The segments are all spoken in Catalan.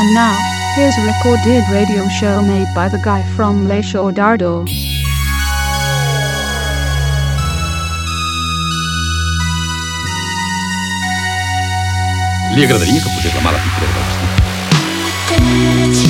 And now, here's a recorded radio show made by the guy from Le Show Dardo. Li agradaria que posés la mala pintura del vestit. Dirty girls,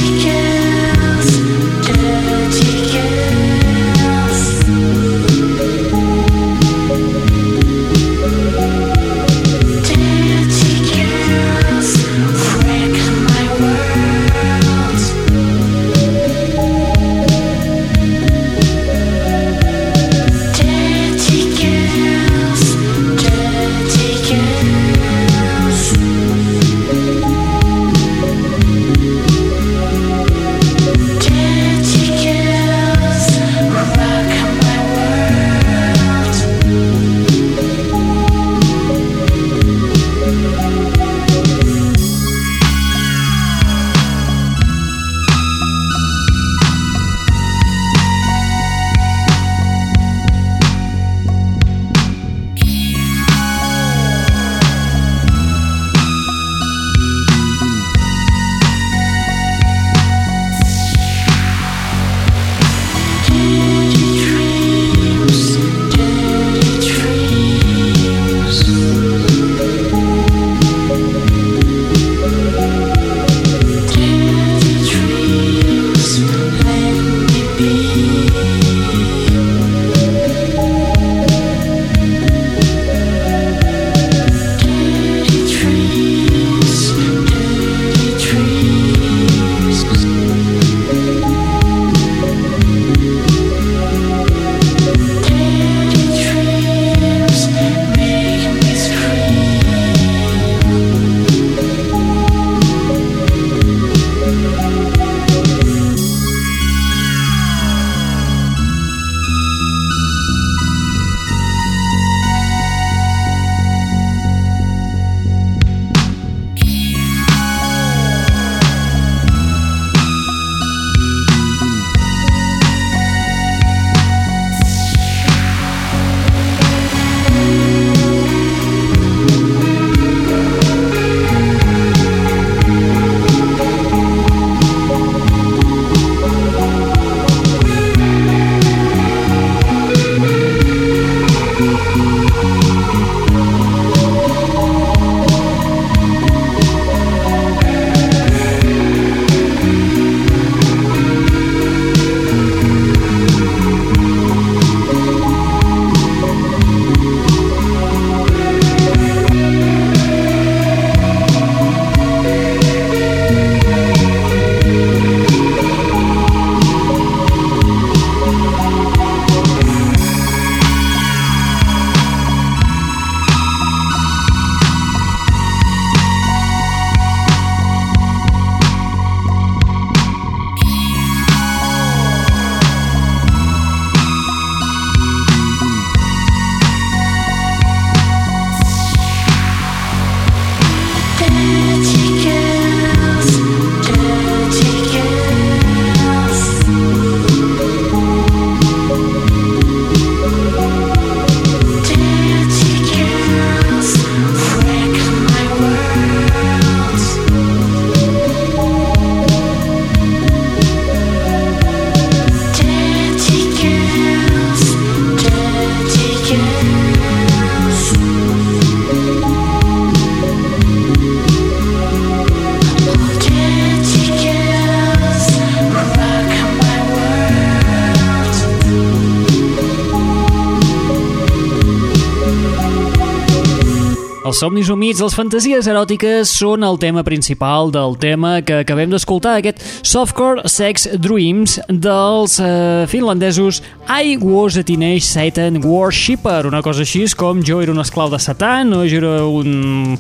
somnis humits, les fantasies eròtiques són el tema principal del tema que acabem d'escoltar, aquest Softcore Sex Dreams dels eh, finlandesos I Was a Teenage Satan Worshipper, una cosa així com jo era un esclau de Satan o jo era un,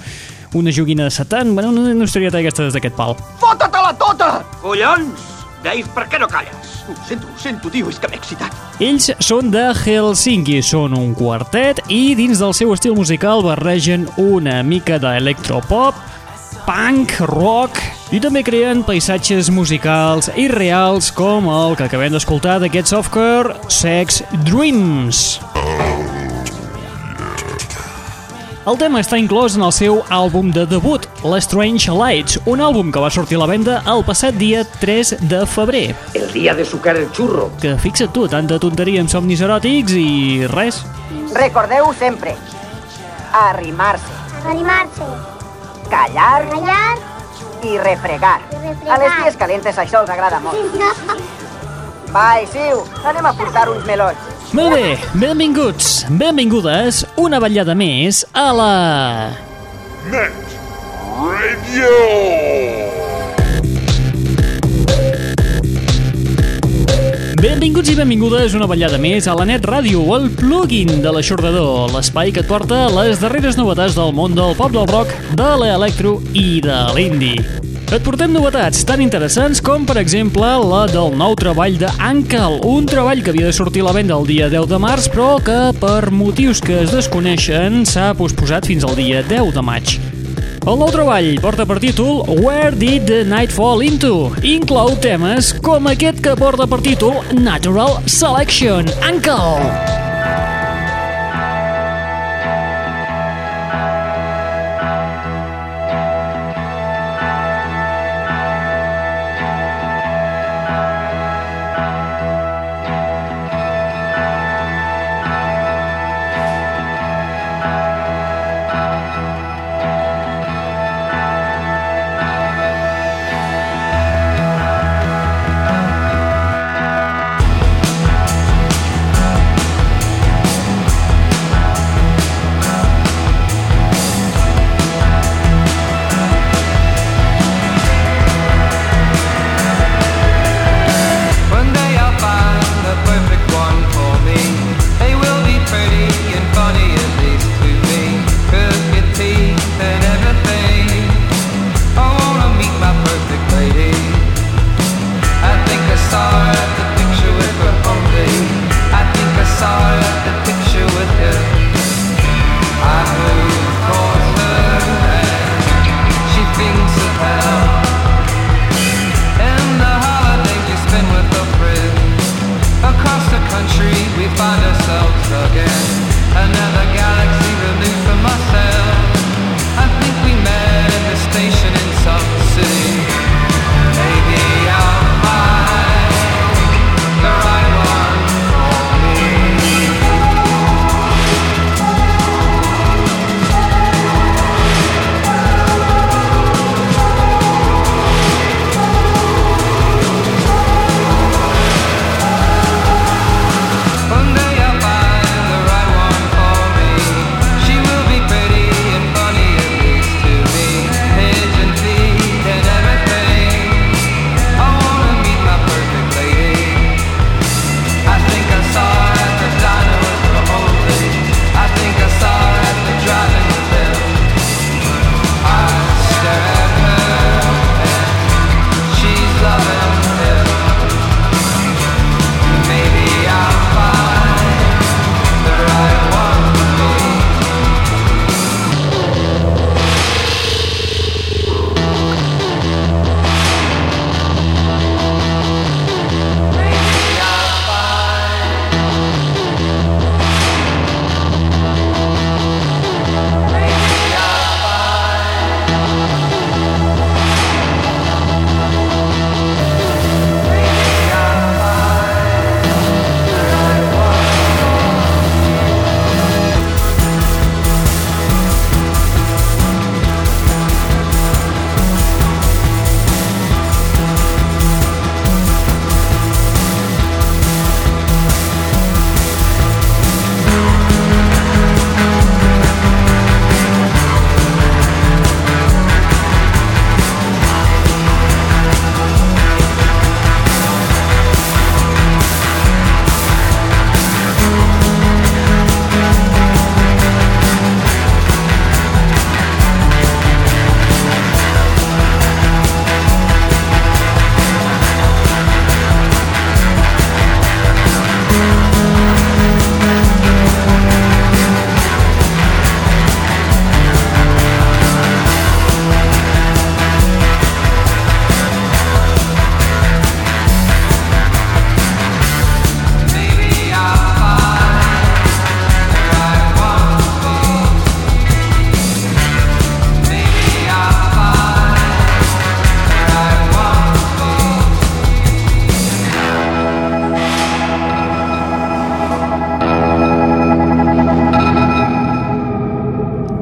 una joguina de Satan, bueno, una, una historieta d'aquestes d'aquest pal. Fota-te-la tota! Collons! Dave, per què no calles? Ho sento, ho sento, tio, és que m'he excitat. Ells són de Helsinki, són un quartet i dins del seu estil musical barregen una mica d'electropop, punk, rock i també creen paisatges musicals irreals com el que acabem d'escoltar d'aquest softcore Sex Dreams. El tema està inclòs en el seu àlbum de debut, L'Strange Lights, un àlbum que va sortir a la venda el passat dia 3 de febrer. El día de sucar el churro. Que fixa't tu, tanta tonteria amb somnis eròtics i res. Recordeu sempre, arrimar-se, Animar-se. callar Callar. i refregar. I refregar. A les dies calentes això els agrada molt. Va, Isiu, anem a portar uns melons. Molt bé, benvinguts, benvingudes, una vetllada més a la... Net Radio. Benvinguts i benvingudes una vetllada més a la Net Ràdio, el plugin de l'aixordador, l'espai que et porta les darreres novetats del món del pop del rock, de l'electro i de l'indie. Et portem novetats tan interessants com, per exemple, la del nou treball de Ankel, un treball que havia de sortir a la venda el dia 10 de març, però que, per motius que es desconeixen, s'ha posposat fins al dia 10 de maig. El nou treball porta per títol Where Did the Night Fall Into? Inclou temes com aquest que porta per títol Natural Selection. Uncle!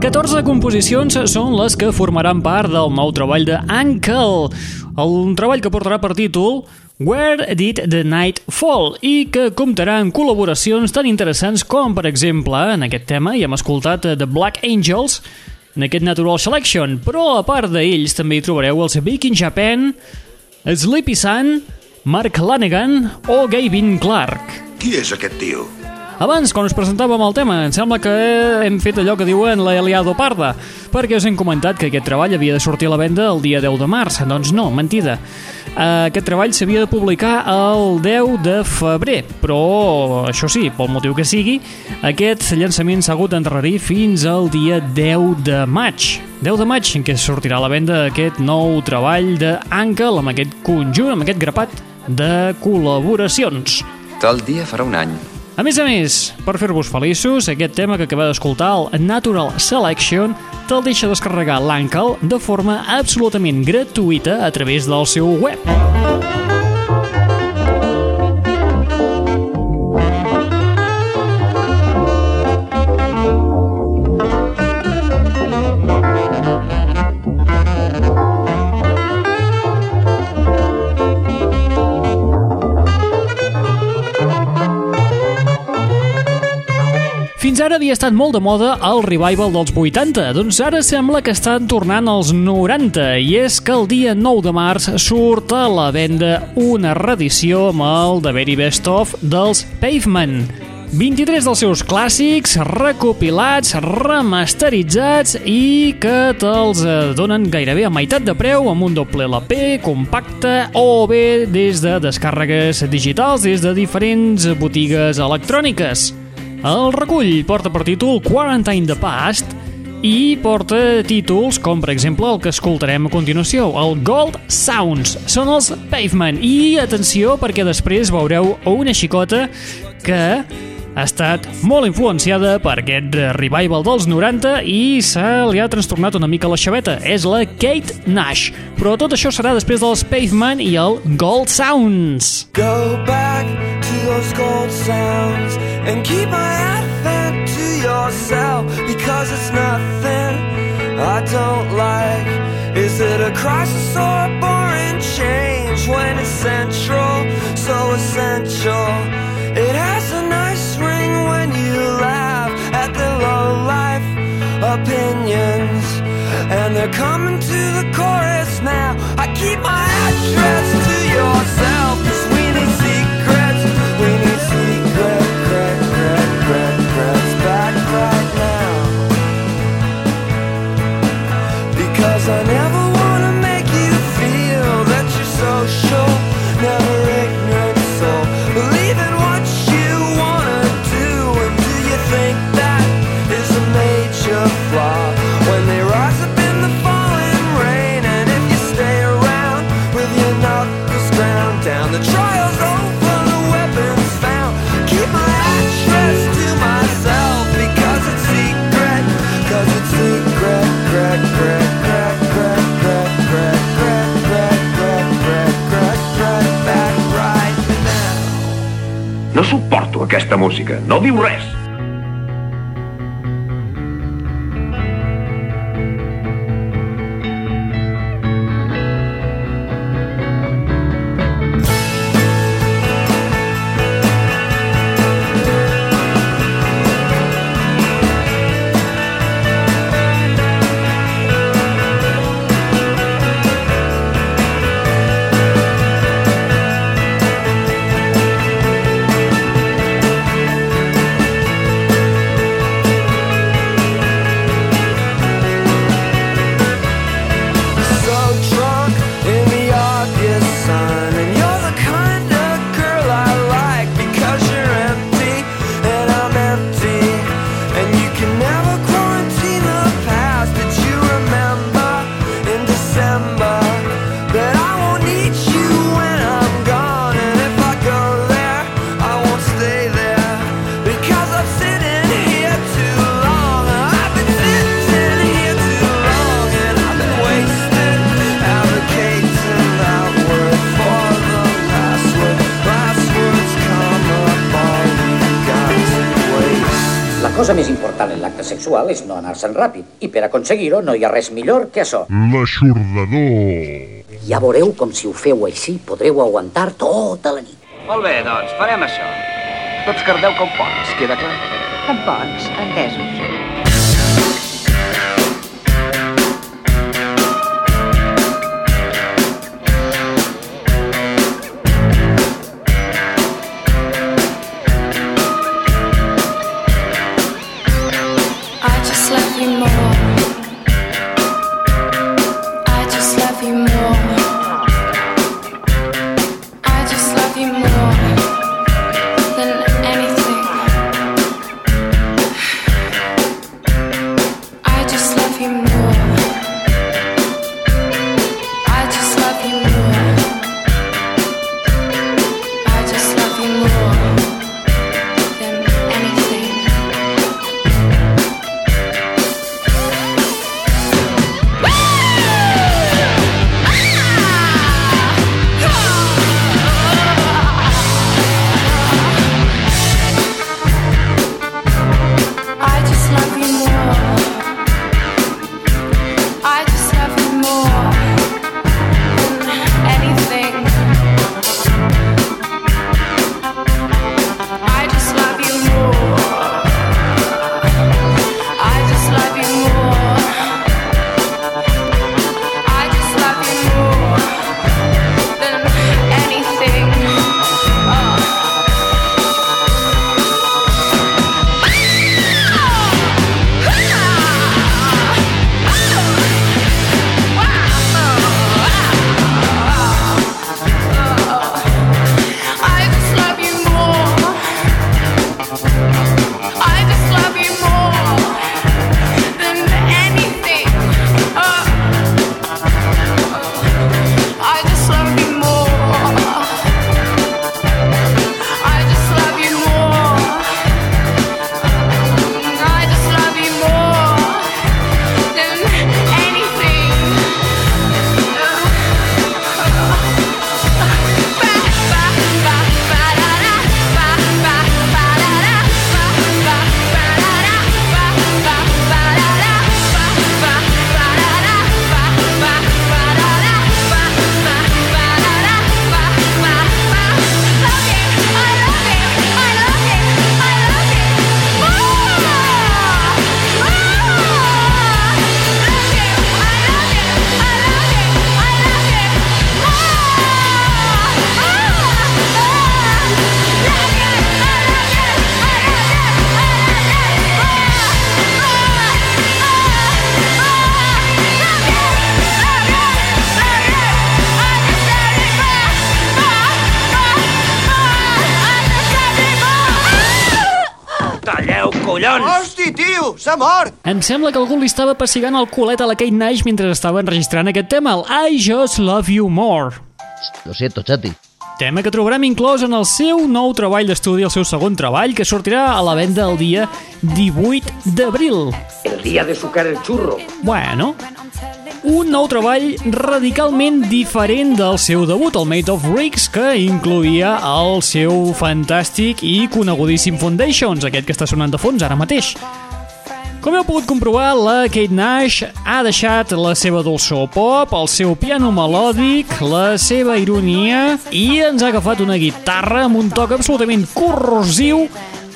14 composicions són les que formaran part del nou treball de Uncle, un treball que portarà per títol Where Did the Night Fall i que comptarà amb col·laboracions tan interessants com, per exemple, en aquest tema hi hem escoltat The Black Angels, en aquest Natural Selection, però a part d'ells també hi trobareu els Big in Japan, Sleepy Sun, Mark Lanegan o Gavin Clark. Qui és aquest tio? Abans, quan us presentàvem el tema, em sembla que hem fet allò que diuen la Eliado Parda, perquè us hem comentat que aquest treball havia de sortir a la venda el dia 10 de març. Doncs no, mentida. Aquest treball s'havia de publicar el 10 de febrer, però, això sí, pel motiu que sigui, aquest llançament s'ha hagut d'endarrerir fins al dia 10 de maig. 10 de maig en què sortirà a la venda aquest nou treball d'Ankel amb aquest conjunt, amb aquest grapat de col·laboracions. Tal dia farà un any. A més a més, per fer-vos feliços, aquest tema que acabeu d'escoltar, el Natural Selection, te'l deixa descarregar l'Ankel de forma absolutament gratuïta a través del seu web. Fins havia estat molt de moda el revival dels 80, doncs ara sembla que estan tornant als 90, i és que el dia 9 de març surt a la venda una reedició amb el The Very Best Of dels Pavement. 23 dels seus clàssics recopilats, remasteritzats i que te'ls eh, donen gairebé a meitat de preu amb un doble LP, compacte o bé des de descàrregues digitals des de diferents botigues electròniques. El recull porta per títol Quarantine the Past i porta títols com, per exemple, el que escoltarem a continuació, el Gold Sounds. Són els Pavement. I atenció, perquè després veureu una xicota que ha estat molt influenciada per aquest revival dels 90 i se li ha trastornat una mica la xaveta. És la Kate Nash. Però tot això serà després dels Pavement i el Gold Sounds. Go back to those gold sounds and keep my advent to yourself because it's nothing I don't like. Is it a crisis or a boring change when it's central, so essential? It has a nice ring when you laugh at the low life opinions, and they're coming to the chorus now. I keep my address to yourself, música. No diu res. Sexual és no anar-se'n ràpid. I per aconseguir-ho no hi ha res millor que això. L'aixordador. Ja veureu com si ho feu així podreu aguantar tota la nit. Molt bé, doncs, farem això. Tots cardeu com pots, queda clar? Com pots, entesos. Collons! Hosti, tio, s'ha mort! Em sembla que algú li estava pessigant el culet a la Kate Nash mentre estava enregistrant aquest tema, el I Just Love You More. Lo siento, Chati. Tema que trobarem inclòs en el seu nou treball d'estudi, el seu segon treball, que sortirà a la venda el dia 18 d'abril. El día de sucar el churro. Bueno, un nou treball radicalment diferent del seu debut, el Made of Bricks, que incluïa el seu fantàstic i conegudíssim Foundations, aquest que està sonant de fons ara mateix. Com heu pogut comprovar, la Kate Nash ha deixat la seva dolçor pop, el seu piano melòdic, la seva ironia i ens ha agafat una guitarra amb un toc absolutament corrosiu,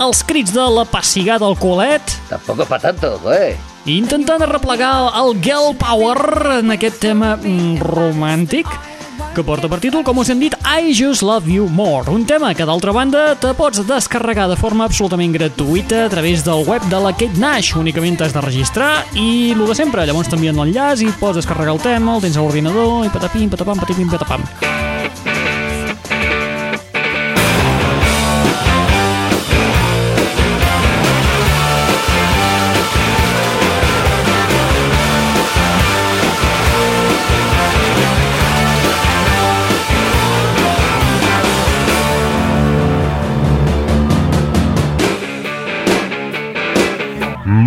els crits de la pessigada al culet, Tampoco es para tanto, eh. i intentant arreplegar el girl power en aquest tema mm, romàntic que porta per títol, com us hem dit, I Just Love You More, un tema que d'altra banda te pots descarregar de forma absolutament gratuïta a través del web de la Kate Nash, únicament t'has de registrar i el de sempre, llavors t'envien l'enllaç i pots descarregar el tema, el tens a l'ordinador i patapim, patapam, patapim, patapam.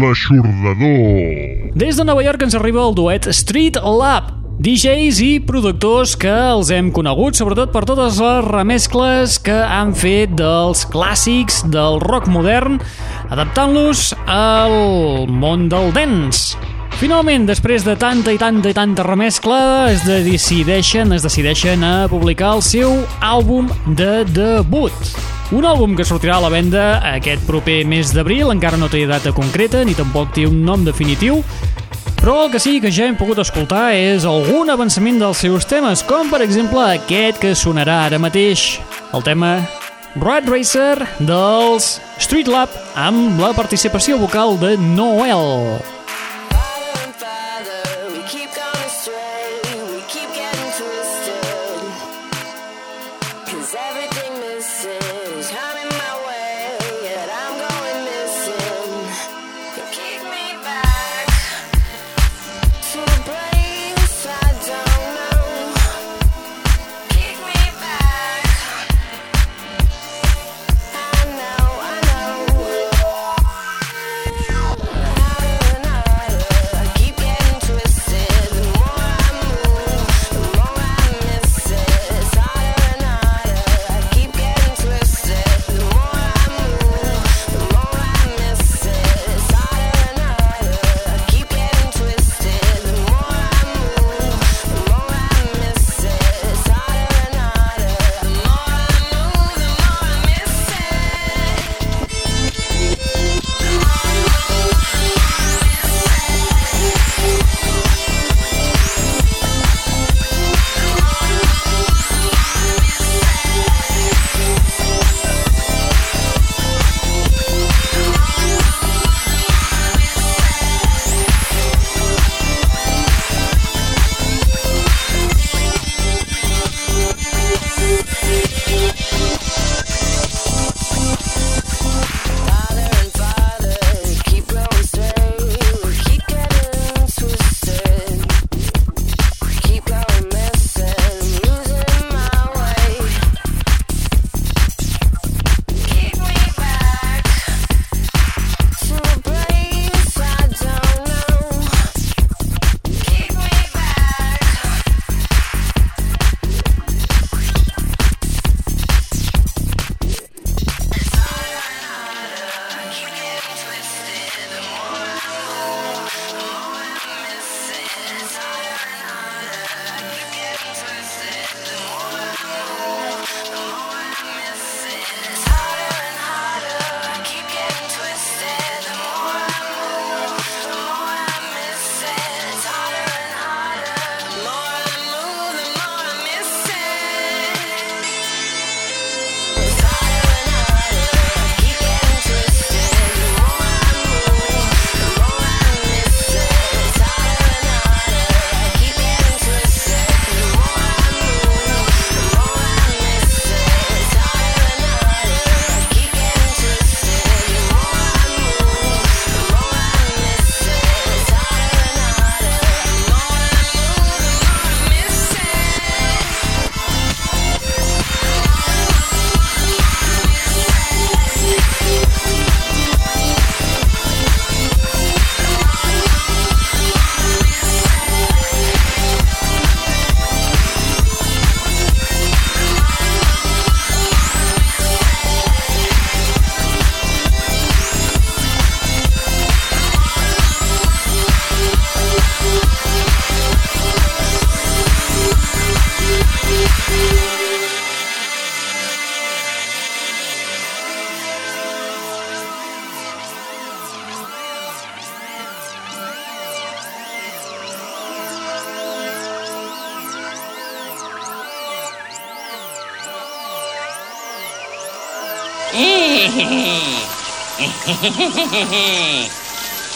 L'aixordador. Des de Nova York ens arriba el duet Street Lab, DJs i productors que els hem conegut sobretot per totes les remescles que han fet dels clàssics del rock modern adaptant-los al món del dance. Finalment, després de tanta i tanta i tanta remescla, es decideixen, es decideixen a publicar el seu àlbum de debut. Un àlbum que sortirà a la venda aquest proper mes d'abril, encara no té data concreta ni tampoc té un nom definitiu, però el que sí que ja hem pogut escoltar és algun avançament dels seus temes, com per exemple aquest que sonarà ara mateix, el tema Rat Racer dels Street Lab amb la participació vocal de Noel.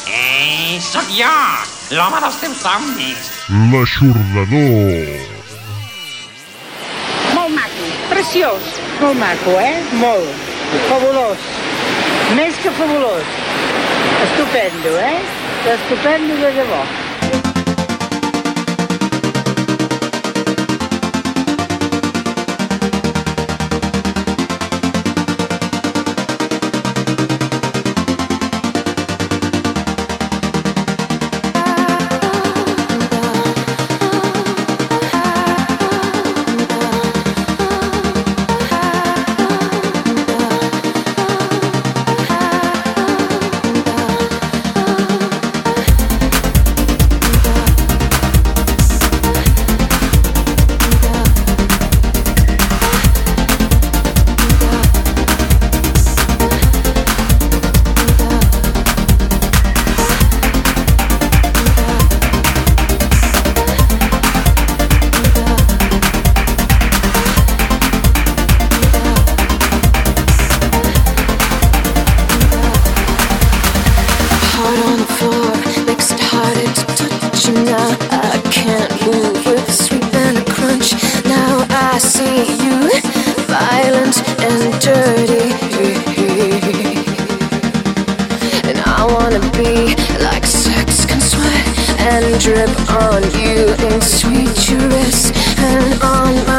Eh, sóc jo, l'home dels teus somnis. L'aixordador. Molt maco, preciós. Molt maco, eh? Molt. Fabulós. Més que fabulós. Estupendo, eh? Estupendo de debò. Duress. And on my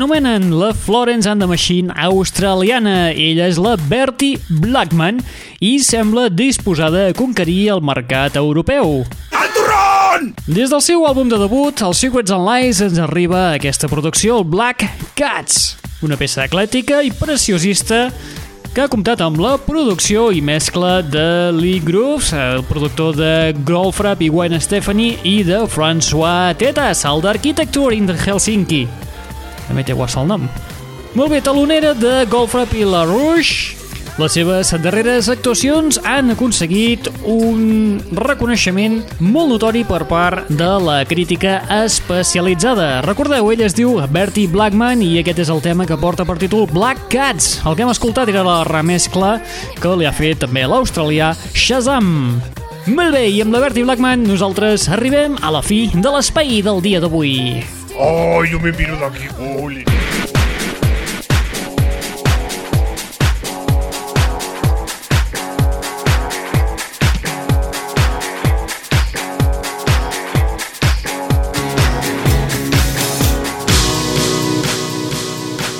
L'anomenen la Florence and the Machine australiana. Ella és la Bertie Blackman i sembla disposada a conquerir el mercat europeu. ¡Al! Des del seu àlbum de debut, el Secrets and Lies, ens arriba aquesta producció, el Black Cats, una peça eclètica i preciosista que ha comptat amb la producció i mescla de Lee Grooves, el productor de Goldfrapp i Gwen Stefani i de François Tetas, el d'Architecture in Helsinki. També té guassa el nom. Molt bé, talonera de La Rouge. Les seves darreres actuacions han aconseguit un reconeixement molt notori per part de la crítica especialitzada. Recordeu, ella es diu Bertie Blackman i aquest és el tema que porta per títol Black Cats. El que hem escoltat era la remescla que li ha fet també l'australià Shazam. Molt bé, i amb la Bertie Blackman nosaltres arribem a la fi de l'espai del dia d'avui. Oh, yo me miro de aquí, Juli.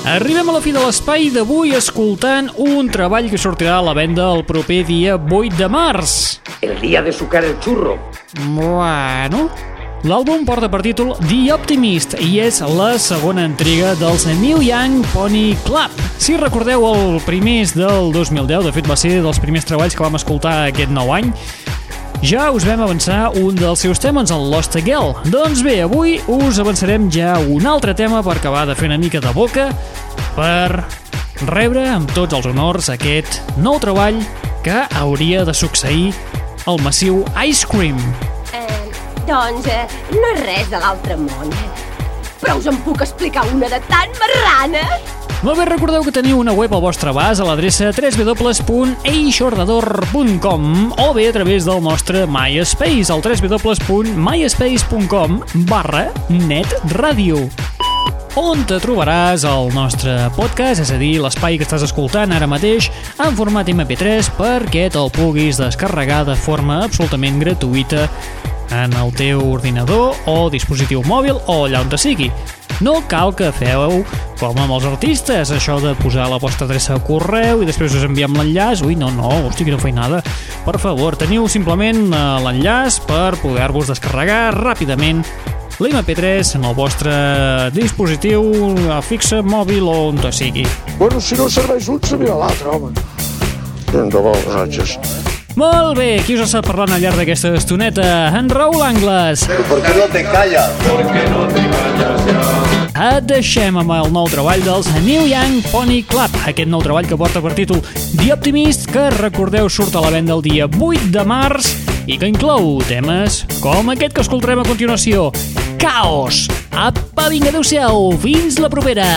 Arribem a la fi de l'espai d'avui escoltant un treball que sortirà a la venda el proper dia 8 de març. El día de sucar el churro. Bueno... L'àlbum porta per títol The Optimist i és la segona entrega dels Neil Young Pony Club. Si recordeu, el primer és del 2010, de fet va ser dels primers treballs que vam escoltar aquest nou any, ja us vam avançar un dels seus temes, el Lost Girl. Doncs bé, avui us avançarem ja un altre tema per acabar de fer una mica de boca per rebre amb tots els honors aquest nou treball que hauria de succeir al massiu Ice Cream. Doncs eh, no és res de l'altre món. Però us en puc explicar una de tan marrana? Molt bé, recordeu que teniu una web al vostre abast a l'adreça www.eixordador.com o bé a través del nostre MySpace, al www.myspace.com barra netradio on te trobaràs el nostre podcast, és a dir, l'espai que estàs escoltant ara mateix en format MP3 perquè te'l puguis descarregar de forma absolutament gratuïta en el teu ordinador o dispositiu mòbil o allà on te sigui. No cal que feu com amb els artistes, això de posar la vostra adreça de correu i després us enviem l'enllaç. Ui, no, no, hosti, quina feinada. Per favor, teniu simplement eh, l'enllaç per poder-vos descarregar ràpidament l'IMP3 en el vostre dispositiu eh, fixe, mòbil o on sigui. Bueno, si no serveix un, servir l'altre, home. De bo, ratxes. Molt bé, qui us està parlant al llarg d'aquesta estoneta? En Raül Angles. ¿Por qué no te callas? ¿Por qué no te callas ya? Et deixem amb el nou treball dels New Young Pony Club, aquest nou treball que porta per títol The Optimist, que recordeu surt a la venda el dia 8 de març i que inclou temes com aquest que escoltarem a continuació, Caos. Apa, vinga, adeu-siau, fins la propera.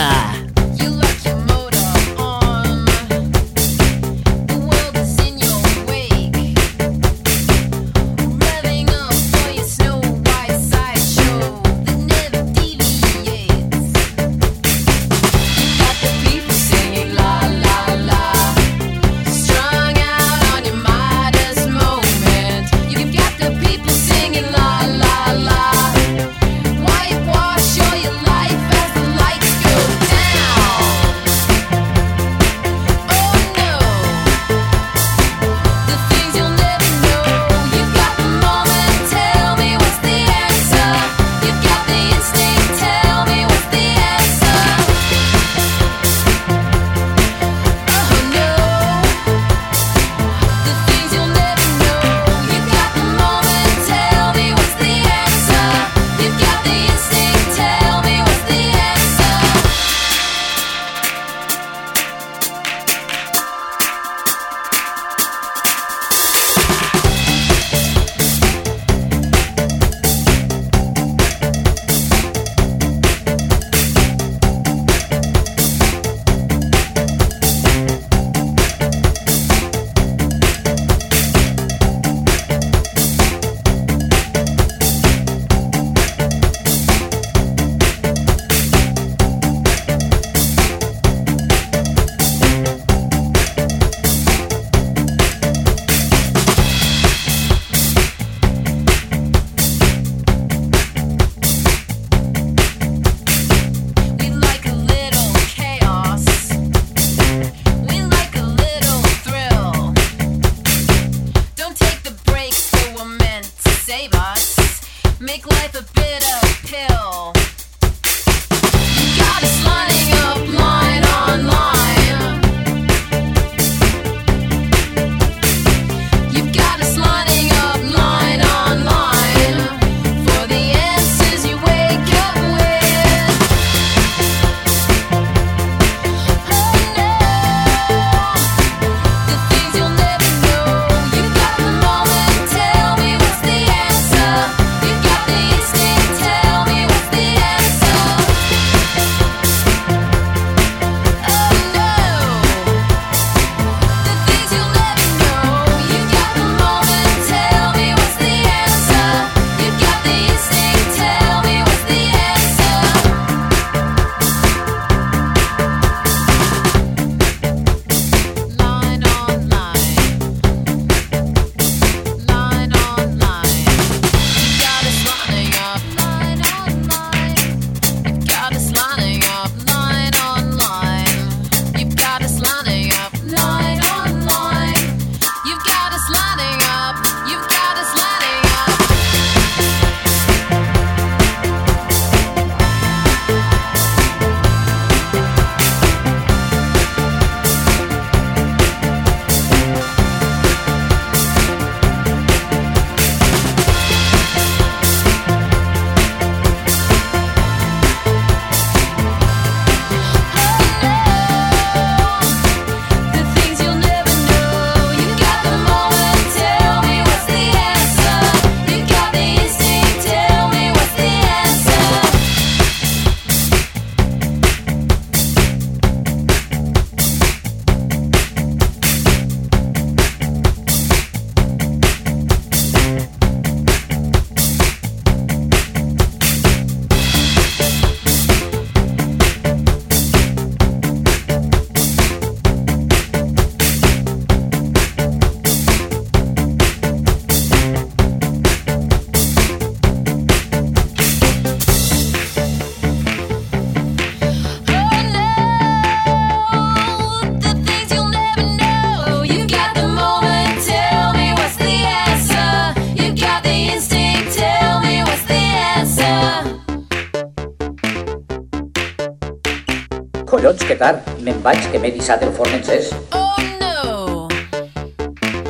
Que m'he dissat el forn encès. Oh no!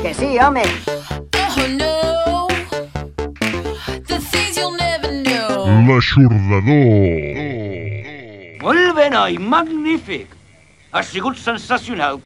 Que sí, home. Oh no! The things you'll never know. L'aixordador. Molt bé, noi, magnífic. Ha sigut sensacional.